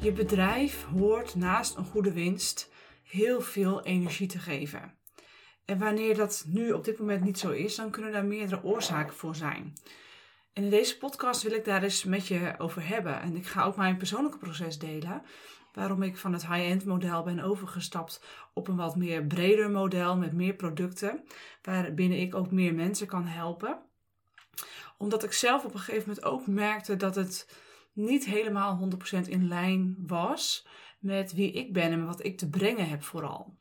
Je bedrijf hoort naast een goede winst heel veel energie te geven. En wanneer dat nu op dit moment niet zo is, dan kunnen daar meerdere oorzaken voor zijn. En in deze podcast wil ik daar eens met je over hebben. En ik ga ook mijn persoonlijke proces delen. Waarom ik van het high-end model ben overgestapt op een wat meer breder model met meer producten. Waarbinnen ik ook meer mensen kan helpen. Omdat ik zelf op een gegeven moment ook merkte dat het niet helemaal 100% in lijn was met wie ik ben en wat ik te brengen heb vooral.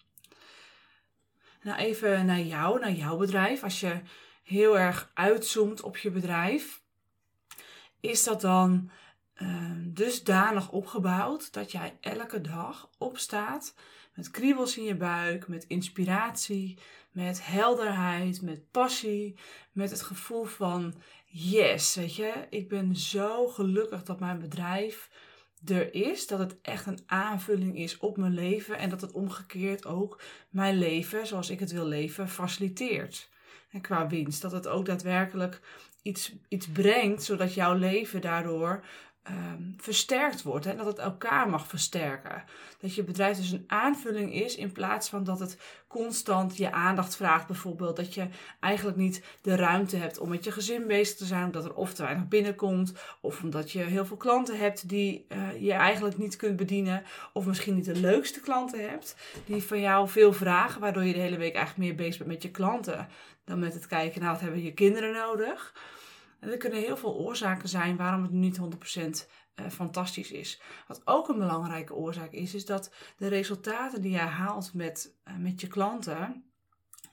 Nou, even naar jou, naar jouw bedrijf. Als je heel erg uitzoomt op je bedrijf, is dat dan uh, dusdanig opgebouwd dat jij elke dag opstaat met kriebels in je buik, met inspiratie, met helderheid, met passie, met het gevoel van yes, weet je, ik ben zo gelukkig dat mijn bedrijf er is, dat het echt een aanvulling is op mijn leven en dat het omgekeerd ook mijn leven, zoals ik het wil leven, faciliteert. En qua winst, dat het ook daadwerkelijk iets, iets brengt, zodat jouw leven daardoor um, versterkt wordt. En dat het elkaar mag versterken. Dat je bedrijf dus een aanvulling is in plaats van dat het constant je aandacht vraagt. Bijvoorbeeld dat je eigenlijk niet de ruimte hebt om met je gezin bezig te zijn. Omdat er of te weinig binnenkomt. Of omdat je heel veel klanten hebt die uh, je eigenlijk niet kunt bedienen. Of misschien niet de leukste klanten hebt. Die van jou veel vragen. Waardoor je de hele week eigenlijk meer bezig bent met je klanten. Dan met het kijken naar wat hebben je kinderen nodig. En er kunnen heel veel oorzaken zijn waarom het niet 100% uh, fantastisch is. Wat ook een belangrijke oorzaak is, is dat de resultaten die jij haalt met, uh, met je klanten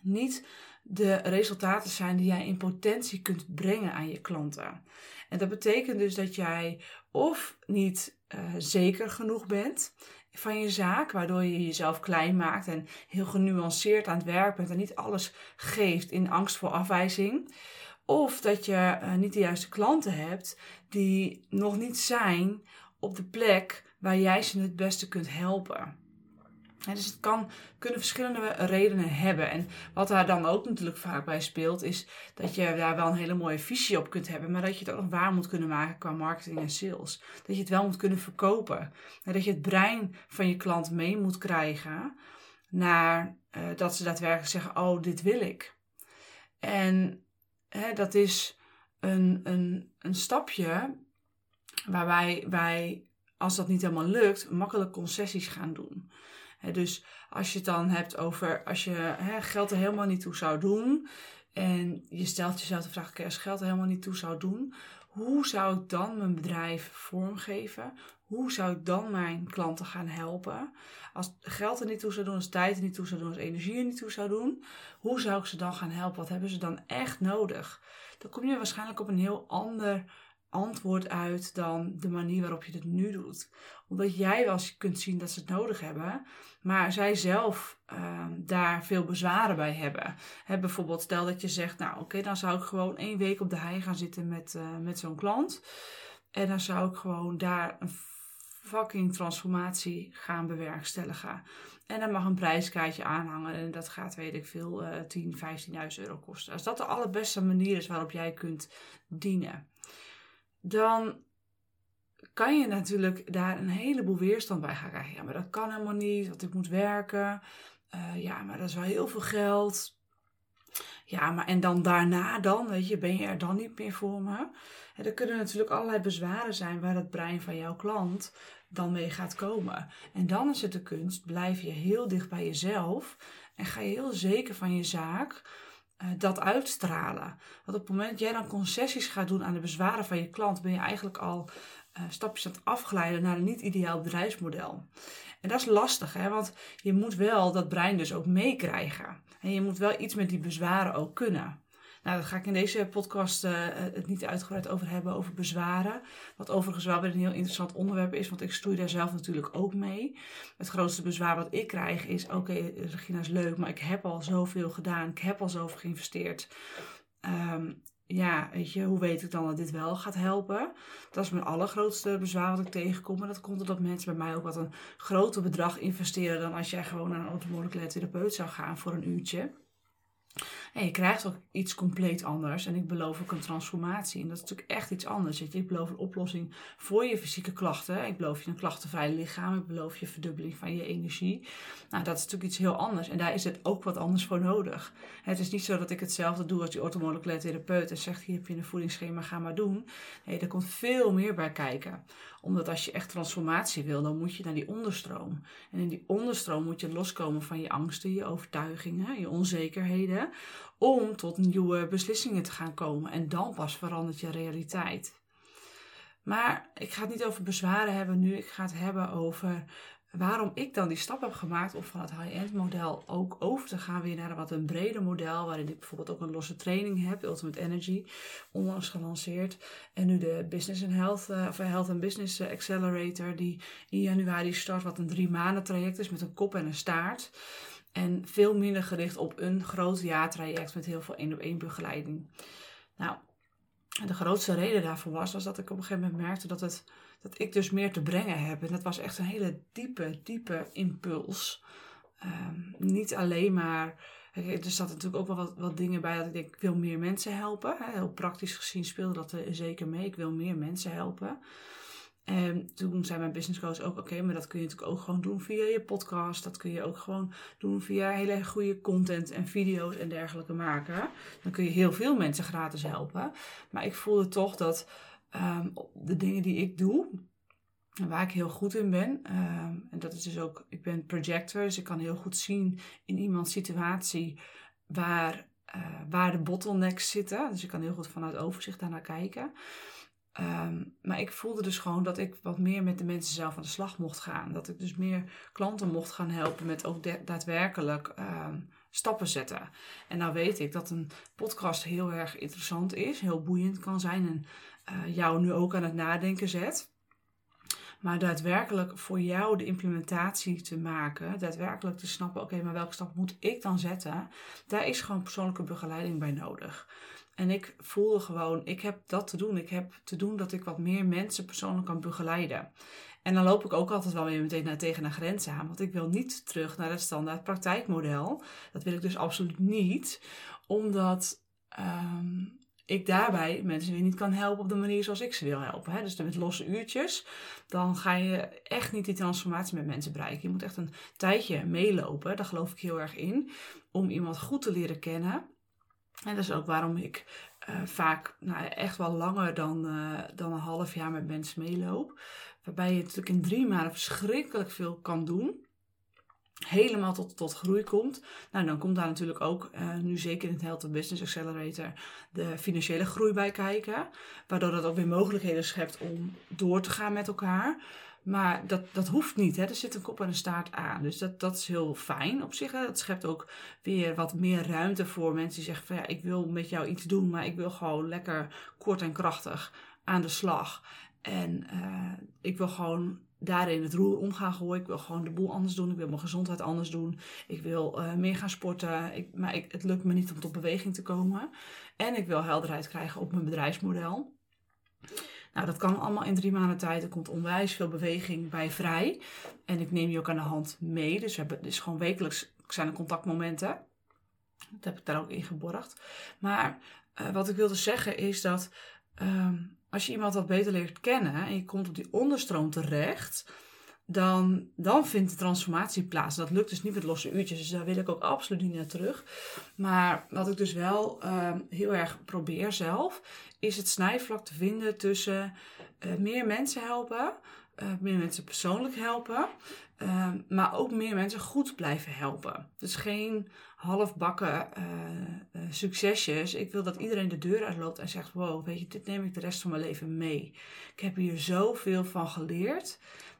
niet de resultaten zijn die jij in potentie kunt brengen aan je klanten. En dat betekent dus dat jij of niet uh, zeker genoeg bent van je zaak, waardoor je jezelf klein maakt en heel genuanceerd aan het werk bent en niet alles geeft in angst voor afwijzing. Of dat je uh, niet de juiste klanten hebt die nog niet zijn op de plek waar jij ze het beste kunt helpen. dus het kan, kunnen verschillende redenen hebben. En wat daar dan ook natuurlijk vaak bij speelt, is dat je daar wel een hele mooie visie op kunt hebben, maar dat je het ook nog waar moet kunnen maken qua marketing en sales. Dat je het wel moet kunnen verkopen. En dat je het brein van je klant mee moet krijgen naar uh, dat ze daadwerkelijk zeggen: Oh, dit wil ik. En hè, dat is een, een, een stapje waarbij wij, als dat niet helemaal lukt, makkelijk concessies gaan doen. Dus als je het dan hebt over als je geld er helemaal niet toe zou doen. En je stelt jezelf de vraag: als geld er helemaal niet toe zou doen, hoe zou ik dan mijn bedrijf vormgeven? Hoe zou ik dan mijn klanten gaan helpen? Als geld er niet toe zou doen, als tijd er niet toe zou doen, als energie er niet toe zou doen, hoe zou ik ze dan gaan helpen? Wat hebben ze dan echt nodig? Dan kom je waarschijnlijk op een heel ander antwoord uit dan de manier waarop je het nu doet. Omdat jij wel kunt zien dat ze het nodig hebben, maar zij zelf uh, daar veel bezwaren bij hebben. He, bijvoorbeeld, stel dat je zegt, nou oké, dan zou ik gewoon één week op de hei gaan zitten met, uh, met zo'n klant. En dan zou ik gewoon daar een fucking transformatie gaan bewerkstelligen. En dan mag een prijskaartje aanhangen en dat gaat, weet ik veel, uh, 10, 15.000 euro kosten. Als dat de allerbeste manier is waarop jij kunt dienen, dan kan je natuurlijk daar een heleboel weerstand bij gaan krijgen. Ja, maar dat kan helemaal niet, want ik moet werken. Uh, ja, maar dat is wel heel veel geld. Ja, maar en dan daarna dan, weet je, ben je er dan niet meer voor me? En er kunnen natuurlijk allerlei bezwaren zijn waar het brein van jouw klant dan mee gaat komen. En dan is het de kunst, blijf je heel dicht bij jezelf en ga je heel zeker van je zaak dat uitstralen. Want op het moment dat jij dan concessies gaat doen aan de bezwaren van je klant, ben je eigenlijk al uh, stapjes aan het afglijden naar een niet ideaal bedrijfsmodel. En dat is lastig, hè? want je moet wel dat brein dus ook meekrijgen. En je moet wel iets met die bezwaren ook kunnen. Nou, daar ga ik in deze podcast uh, het niet uitgebreid over hebben, over bezwaren. Wat overigens wel weer een heel interessant onderwerp is, want ik stoei daar zelf natuurlijk ook mee. Het grootste bezwaar wat ik krijg is, oké, Regina is leuk, maar ik heb al zoveel gedaan, ik heb al zoveel geïnvesteerd. Um, ja, weet je, hoe weet ik dan dat dit wel gaat helpen? Dat is mijn allergrootste bezwaar wat ik tegenkom. En dat komt omdat mensen bij mij ook wat een groter bedrag investeren dan als jij gewoon naar een orthomoleculaire therapeut zou gaan voor een uurtje. En je krijgt ook iets compleet anders. En ik beloof ook een transformatie. En dat is natuurlijk echt iets anders. je. Ik beloof een oplossing voor je fysieke klachten. Ik beloof je een klachtenvrij lichaam. Ik beloof je verdubbeling van je energie. Nou, dat is natuurlijk iets heel anders. En daar is het ook wat anders voor nodig. Het is niet zo dat ik hetzelfde doe als die orthomoleculair therapeut. En zegt, hier heb je een voedingsschema, ga maar doen. Nee, er komt veel meer bij kijken omdat als je echt transformatie wil, dan moet je naar die onderstroom. En in die onderstroom moet je loskomen van je angsten, je overtuigingen, je onzekerheden. Om tot nieuwe beslissingen te gaan komen. En dan pas verandert je realiteit. Maar ik ga het niet over bezwaren hebben nu. Ik ga het hebben over waarom ik dan die stap heb gemaakt om van het high-end model ook over te gaan weer naar een wat een breder model, waarin ik bijvoorbeeld ook een losse training heb, Ultimate Energy, onlangs gelanceerd. En nu de Business and Health, uh, of Health and Business Accelerator, die in januari start, wat een drie maanden traject is met een kop en een staart. En veel minder gericht op een groot jaartraject met heel veel één op één begeleiding. Nou, de grootste reden daarvoor was, was dat ik op een gegeven moment merkte dat het dat ik dus meer te brengen heb. En dat was echt een hele diepe, diepe impuls. Ehm, niet alleen maar. Er zaten natuurlijk ook wel wat, wat dingen bij dat ik denk, ik wil meer mensen helpen. Heel praktisch gezien speelde dat er zeker mee. Ik wil meer mensen helpen. En toen zei mijn business coach ook, oké, maar dat kun je natuurlijk ook gewoon doen via je podcast. Dat kun je ook gewoon doen via hele goede content en video's en dergelijke maken. Dan kun je heel veel mensen gratis helpen. Maar ik voelde toch dat um, de dingen die ik doe, waar ik heel goed in ben. Um, en dat is dus ook, ik ben projector, dus ik kan heel goed zien in iemands situatie waar, uh, waar de bottlenecks zitten. Dus ik kan heel goed vanuit overzicht daarnaar kijken. Um, maar ik voelde dus gewoon dat ik wat meer met de mensen zelf aan de slag mocht gaan. Dat ik dus meer klanten mocht gaan helpen met ook daadwerkelijk um, stappen zetten. En nou weet ik dat een podcast heel erg interessant is, heel boeiend kan zijn en uh, jou nu ook aan het nadenken zet. Maar daadwerkelijk voor jou de implementatie te maken, daadwerkelijk te snappen, oké, maar welke stap moet ik dan zetten? Daar is gewoon persoonlijke begeleiding bij nodig. En ik voelde gewoon, ik heb dat te doen. Ik heb te doen dat ik wat meer mensen persoonlijk kan begeleiden. En dan loop ik ook altijd wel weer meteen naar, tegen een grens aan. Want ik wil niet terug naar het standaard praktijkmodel. Dat wil ik dus absoluut niet. Omdat um, ik daarbij mensen weer niet kan helpen op de manier zoals ik ze wil helpen. Hè? Dus met losse uurtjes, dan ga je echt niet die transformatie met mensen bereiken. Je moet echt een tijdje meelopen, daar geloof ik heel erg in, om iemand goed te leren kennen. En dat is ook waarom ik uh, vaak nou, echt wel langer dan, uh, dan een half jaar met mensen meeloop. Waarbij je natuurlijk in drie maanden verschrikkelijk veel kan doen helemaal tot, tot groei komt. Nou, dan komt daar natuurlijk ook, uh, nu zeker in het Health Business Accelerator, de financiële groei bij kijken. Waardoor dat ook weer mogelijkheden schept om door te gaan met elkaar. Maar dat, dat hoeft niet. Hè. Er zit een kop en een staart aan. Dus dat, dat is heel fijn op zich. Dat schept ook weer wat meer ruimte voor mensen die zeggen van ja, ik wil met jou iets doen, maar ik wil gewoon lekker kort en krachtig aan de slag. En uh, ik wil gewoon daarin het roer om gaan gooien. Ik wil gewoon de boel anders doen. Ik wil mijn gezondheid anders doen. Ik wil uh, meer gaan sporten. Ik, maar ik, het lukt me niet om tot beweging te komen. En ik wil helderheid krijgen op mijn bedrijfsmodel. Nou, dat kan allemaal in drie maanden tijd. Er komt onwijs veel beweging bij vrij. En ik neem je ook aan de hand mee. Dus we hebben dus gewoon wekelijks zijn er contactmomenten. Dat heb ik daar ook in geborgd. Maar uh, wat ik wilde zeggen is dat um, als je iemand wat beter leert kennen en je komt op die onderstroom terecht, dan, dan vindt de transformatie plaats. Dat lukt dus niet met losse uurtjes, dus daar wil ik ook absoluut niet naar terug. Maar wat ik dus wel uh, heel erg probeer zelf, is het snijvlak te vinden tussen uh, meer mensen helpen, uh, meer mensen persoonlijk helpen, ehm, maar ook meer mensen goed blijven helpen. Dus geen halfbakken uh, succesjes. Ik wil dat iedereen de deur uitloopt en zegt: Wow, weet je, dit neem ik de rest van mijn leven mee. Ik heb hier zoveel van geleerd.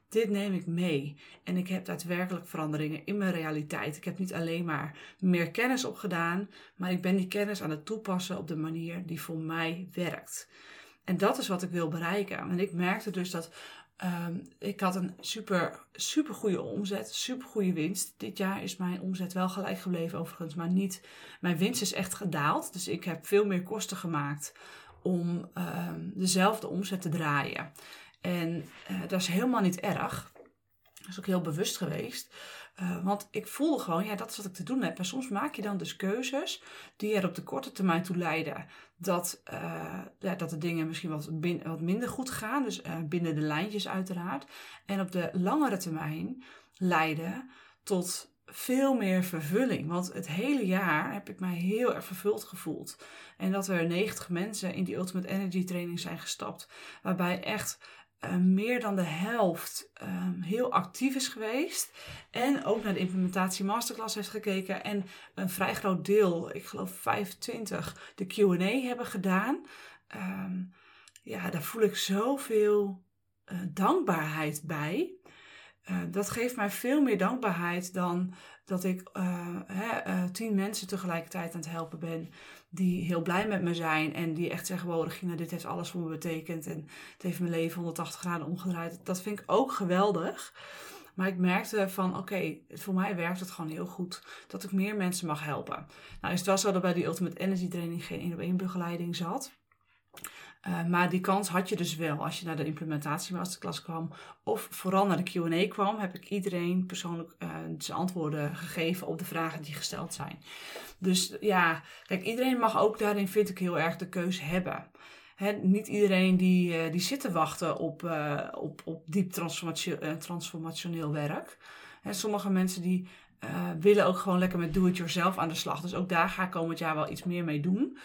Dit neem ik mee. En ik heb daadwerkelijk veranderingen in mijn realiteit. Ik heb niet alleen maar meer kennis opgedaan, maar ik ben die kennis aan het toepassen op de manier die voor mij werkt. En dat is wat ik wil bereiken. En ik merkte dus dat Um, ik had een super, super goede omzet, super goede winst. Dit jaar is mijn omzet wel gelijk gebleven overigens, maar niet. Mijn winst is echt gedaald. Dus ik heb veel meer kosten gemaakt om um, dezelfde omzet te draaien. En uh, dat is helemaal niet erg. Dat is ook heel bewust geweest. Uh, want ik voelde gewoon, ja, dat is wat ik te doen heb. En soms maak je dan dus keuzes die er op de korte termijn toe leiden dat, uh, ja, dat de dingen misschien wat, wat minder goed gaan. Dus uh, binnen de lijntjes uiteraard. En op de langere termijn leiden tot veel meer vervulling. Want het hele jaar heb ik mij heel erg vervuld gevoeld. En dat er 90 mensen in die Ultimate Energy Training zijn gestapt. Waarbij echt uh, meer dan de helft um, heel actief is geweest. En ook naar de implementatie masterclass heeft gekeken. En een vrij groot deel, ik geloof 25, de QA hebben gedaan. Um, ja, daar voel ik zoveel uh, dankbaarheid bij. Uh, dat geeft mij veel meer dankbaarheid dan dat ik uh, hè, tien mensen tegelijkertijd aan het helpen ben die heel blij met me zijn en die echt zeggen: Wow, Regina, dit heeft alles voor me betekend en het heeft mijn leven 180 graden omgedraaid. Dat vind ik ook geweldig. Maar ik merkte van, oké, voor mij werkt het gewoon heel goed dat ik meer mensen mag helpen. Nou is het wel zo dat bij die Ultimate Energy Training geen één op één begeleiding zat. Uh, maar die kans had je dus wel als je naar de implementatie masterclass kwam. Of vooral naar de QA kwam, heb ik iedereen persoonlijk uh, zijn antwoorden gegeven op de vragen die gesteld zijn. Dus ja, kijk, iedereen mag ook daarin, vind ik, heel erg de keuze hebben. He, niet iedereen die, uh, die zit te wachten op, op, op diep transformatio transformationeel werk. He, sommige mensen die willen ook gewoon lekker met do-it-yourself aan de slag. Dus ook daar ga ik komend jaar wel iets meer mee doen.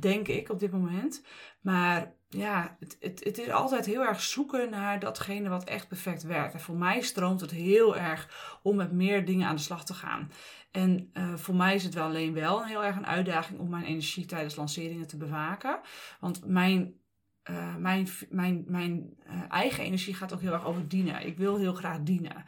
denk ik op dit moment. Maar ja, het, het, het, is altijd heel erg zoeken naar datgene wat echt perfect werkt. En voor mij stroomt het heel erg om met meer dingen aan de slag te gaan. En uh, voor mij is het wel alleen wel heel erg een uitdaging om mijn energie tijdens lanceringen te bewaken. Want mijn uh, mijn, mijn, mijn uh, eigen energie gaat ook heel erg over dienen. Ik wil heel graag dienen.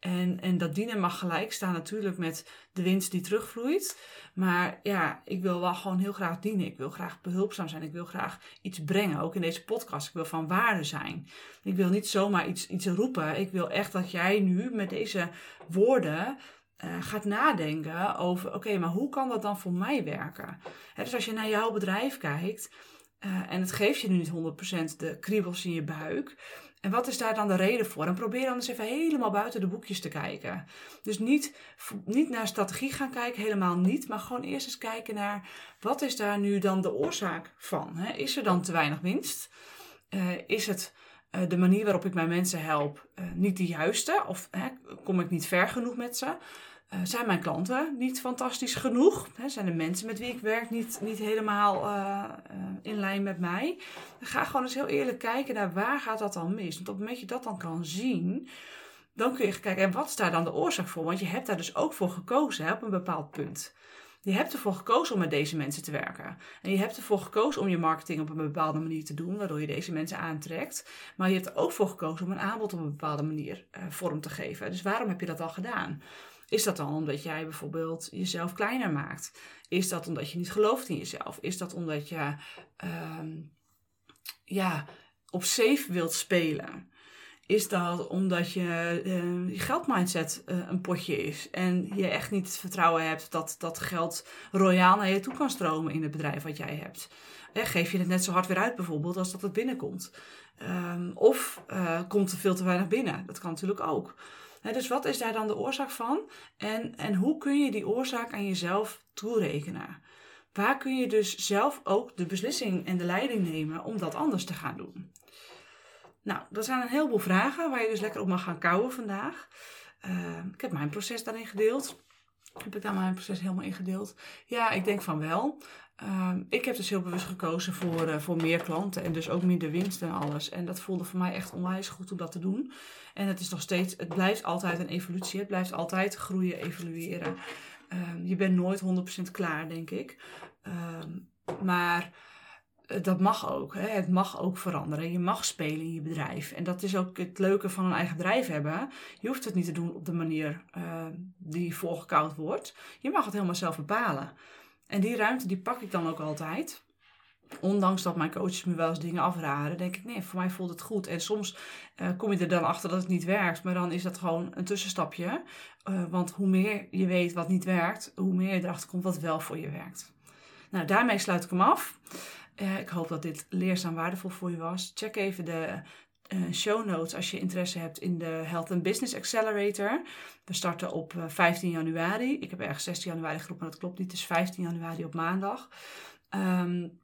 En, en dat dienen mag gelijk staan natuurlijk met de winst die terugvloeit. Maar ja, ik wil wel gewoon heel graag dienen. Ik wil graag behulpzaam zijn. Ik wil graag iets brengen, ook in deze podcast. Ik wil van waarde zijn. Ik wil niet zomaar iets, iets roepen. Ik wil echt dat jij nu met deze woorden uh, gaat nadenken over: oké, maar hoe kan dat dan voor mij werken? dus als je naar jouw bedrijf kijkt uh, en het geeft je nu niet 100% de kriebels in je buik. En wat is daar dan de reden voor? En probeer dan eens even helemaal buiten de boekjes te kijken. Dus niet, niet naar strategie gaan kijken, helemaal niet. Maar gewoon eerst eens kijken naar wat is daar nu dan de oorzaak van? Hè? Is er dan te weinig winst? Uh, is het uh, de manier waarop ik mijn mensen help niet de juiste? Of kom ik niet ver genoeg met ze? Uh, zijn mijn klanten niet fantastisch genoeg? Zijn de mensen met wie ik werk niet, niet helemaal uh, uh, in lijn met mij? ga gewoon eens heel eerlijk kijken naar waar gaat dat dan mis. Want op het moment dat je dat dan kan zien, dan kun je kijken, en wat is daar dan de oorzaak voor? Want je hebt daar dus ook voor gekozen hè, op een bepaald punt. Je hebt ervoor gekozen om met deze mensen te werken. En je hebt ervoor gekozen om je marketing op een bepaalde manier te doen, waardoor je deze mensen aantrekt. Maar je hebt er ook voor gekozen om een aanbod op een bepaalde manier vorm te geven. Dus waarom heb je dat al gedaan? Is dat dan omdat jij bijvoorbeeld jezelf kleiner maakt? Is dat omdat je niet gelooft in jezelf? Is dat omdat je um, ja, op safe wilt spelen? Is dat omdat je, uh, je geldmindset uh, een potje is en je echt niet het vertrouwen hebt dat dat geld royaal naar je toe kan stromen in het bedrijf wat jij hebt? Eh, geef je het net zo hard weer uit bijvoorbeeld als dat het binnenkomt? Um, of uh, komt er veel te weinig binnen? Dat kan natuurlijk ook dus wat is daar dan de oorzaak van? En, en hoe kun je die oorzaak aan jezelf toerekenen? Waar kun je dus zelf ook de beslissing en de leiding nemen om dat anders te gaan doen? Nou, dat zijn een heleboel vragen waar je dus lekker op mag gaan kouwen vandaag. Uh, ik heb mijn proces daarin gedeeld. Heb ik daar mijn proces helemaal in gedeeld? Ja, ik denk van wel. Uh, ik heb dus heel bewust gekozen voor, uh, voor meer klanten en dus ook minder winst en alles. En dat voelde voor mij echt onwijs goed om dat te doen. En het is nog steeds, het blijft altijd een evolutie. Het blijft altijd groeien, evolueren. Uh, je bent nooit 100% klaar, denk ik. Ehm, maar eh, dat mag ook. Hè? Het mag ook veranderen. Je mag spelen in je bedrijf. En dat is ook het leuke van een eigen bedrijf hebben. Je hoeft het niet te doen op de manier die voorgekoud wordt. Je mag het helemaal zelf bepalen. En die ruimte die pak ik dan ook altijd. Ondanks dat mijn coaches me wel eens dingen afraden, denk ik, nee, voor mij voelt het goed. En soms uh, kom je er dan achter dat het niet werkt, maar dan is dat gewoon een tussenstapje. Uh, want hoe meer je weet wat niet werkt, hoe meer je erachter komt wat wel voor je werkt. Nou, daarmee sluit ik hem af. Uh, ik hoop dat dit leerzaam waardevol voor je was. Check even de uh, show notes als je interesse hebt in de Health and Business Accelerator. We starten op 15 januari. Ik heb ergens 16 januari geroepen, maar dat klopt niet. Het is 15 januari op maandag. Um,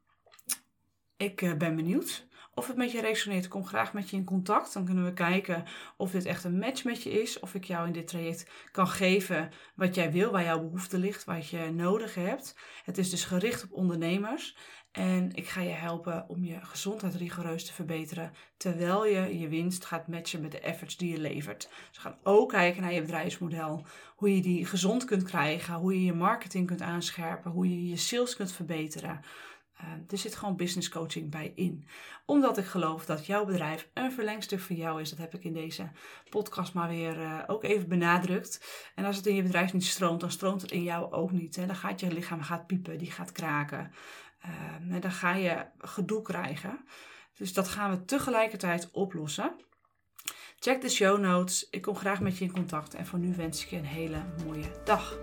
ik ben benieuwd of het met je resoneert. Kom graag met je in contact. Dan kunnen we kijken of dit echt een match met je is. Of ik jou in dit traject kan geven wat jij wil, waar jouw behoefte ligt, wat je nodig hebt. Het is dus gericht op ondernemers. En ik ga je helpen om je gezondheid rigoureus te verbeteren. Terwijl je je winst gaat matchen met de efforts die je levert. Dus we gaan ook kijken naar je bedrijfsmodel. Hoe je die gezond kunt krijgen. Hoe je je marketing kunt aanscherpen. Hoe je je sales kunt verbeteren. Uh, er zit gewoon business coaching bij in. Omdat ik geloof dat jouw bedrijf een verlengstuk voor jou is. Dat heb ik in deze podcast maar weer uh, ook even benadrukt. En als het in je bedrijf niet stroomt, dan stroomt het in jou ook niet. Hè. Dan gaat je lichaam gaat piepen, die gaat kraken. Uh, en dan ga je gedoe krijgen. Dus dat gaan we tegelijkertijd oplossen. Check de show notes. Ik kom graag met je in contact. En voor nu wens ik je een hele mooie dag.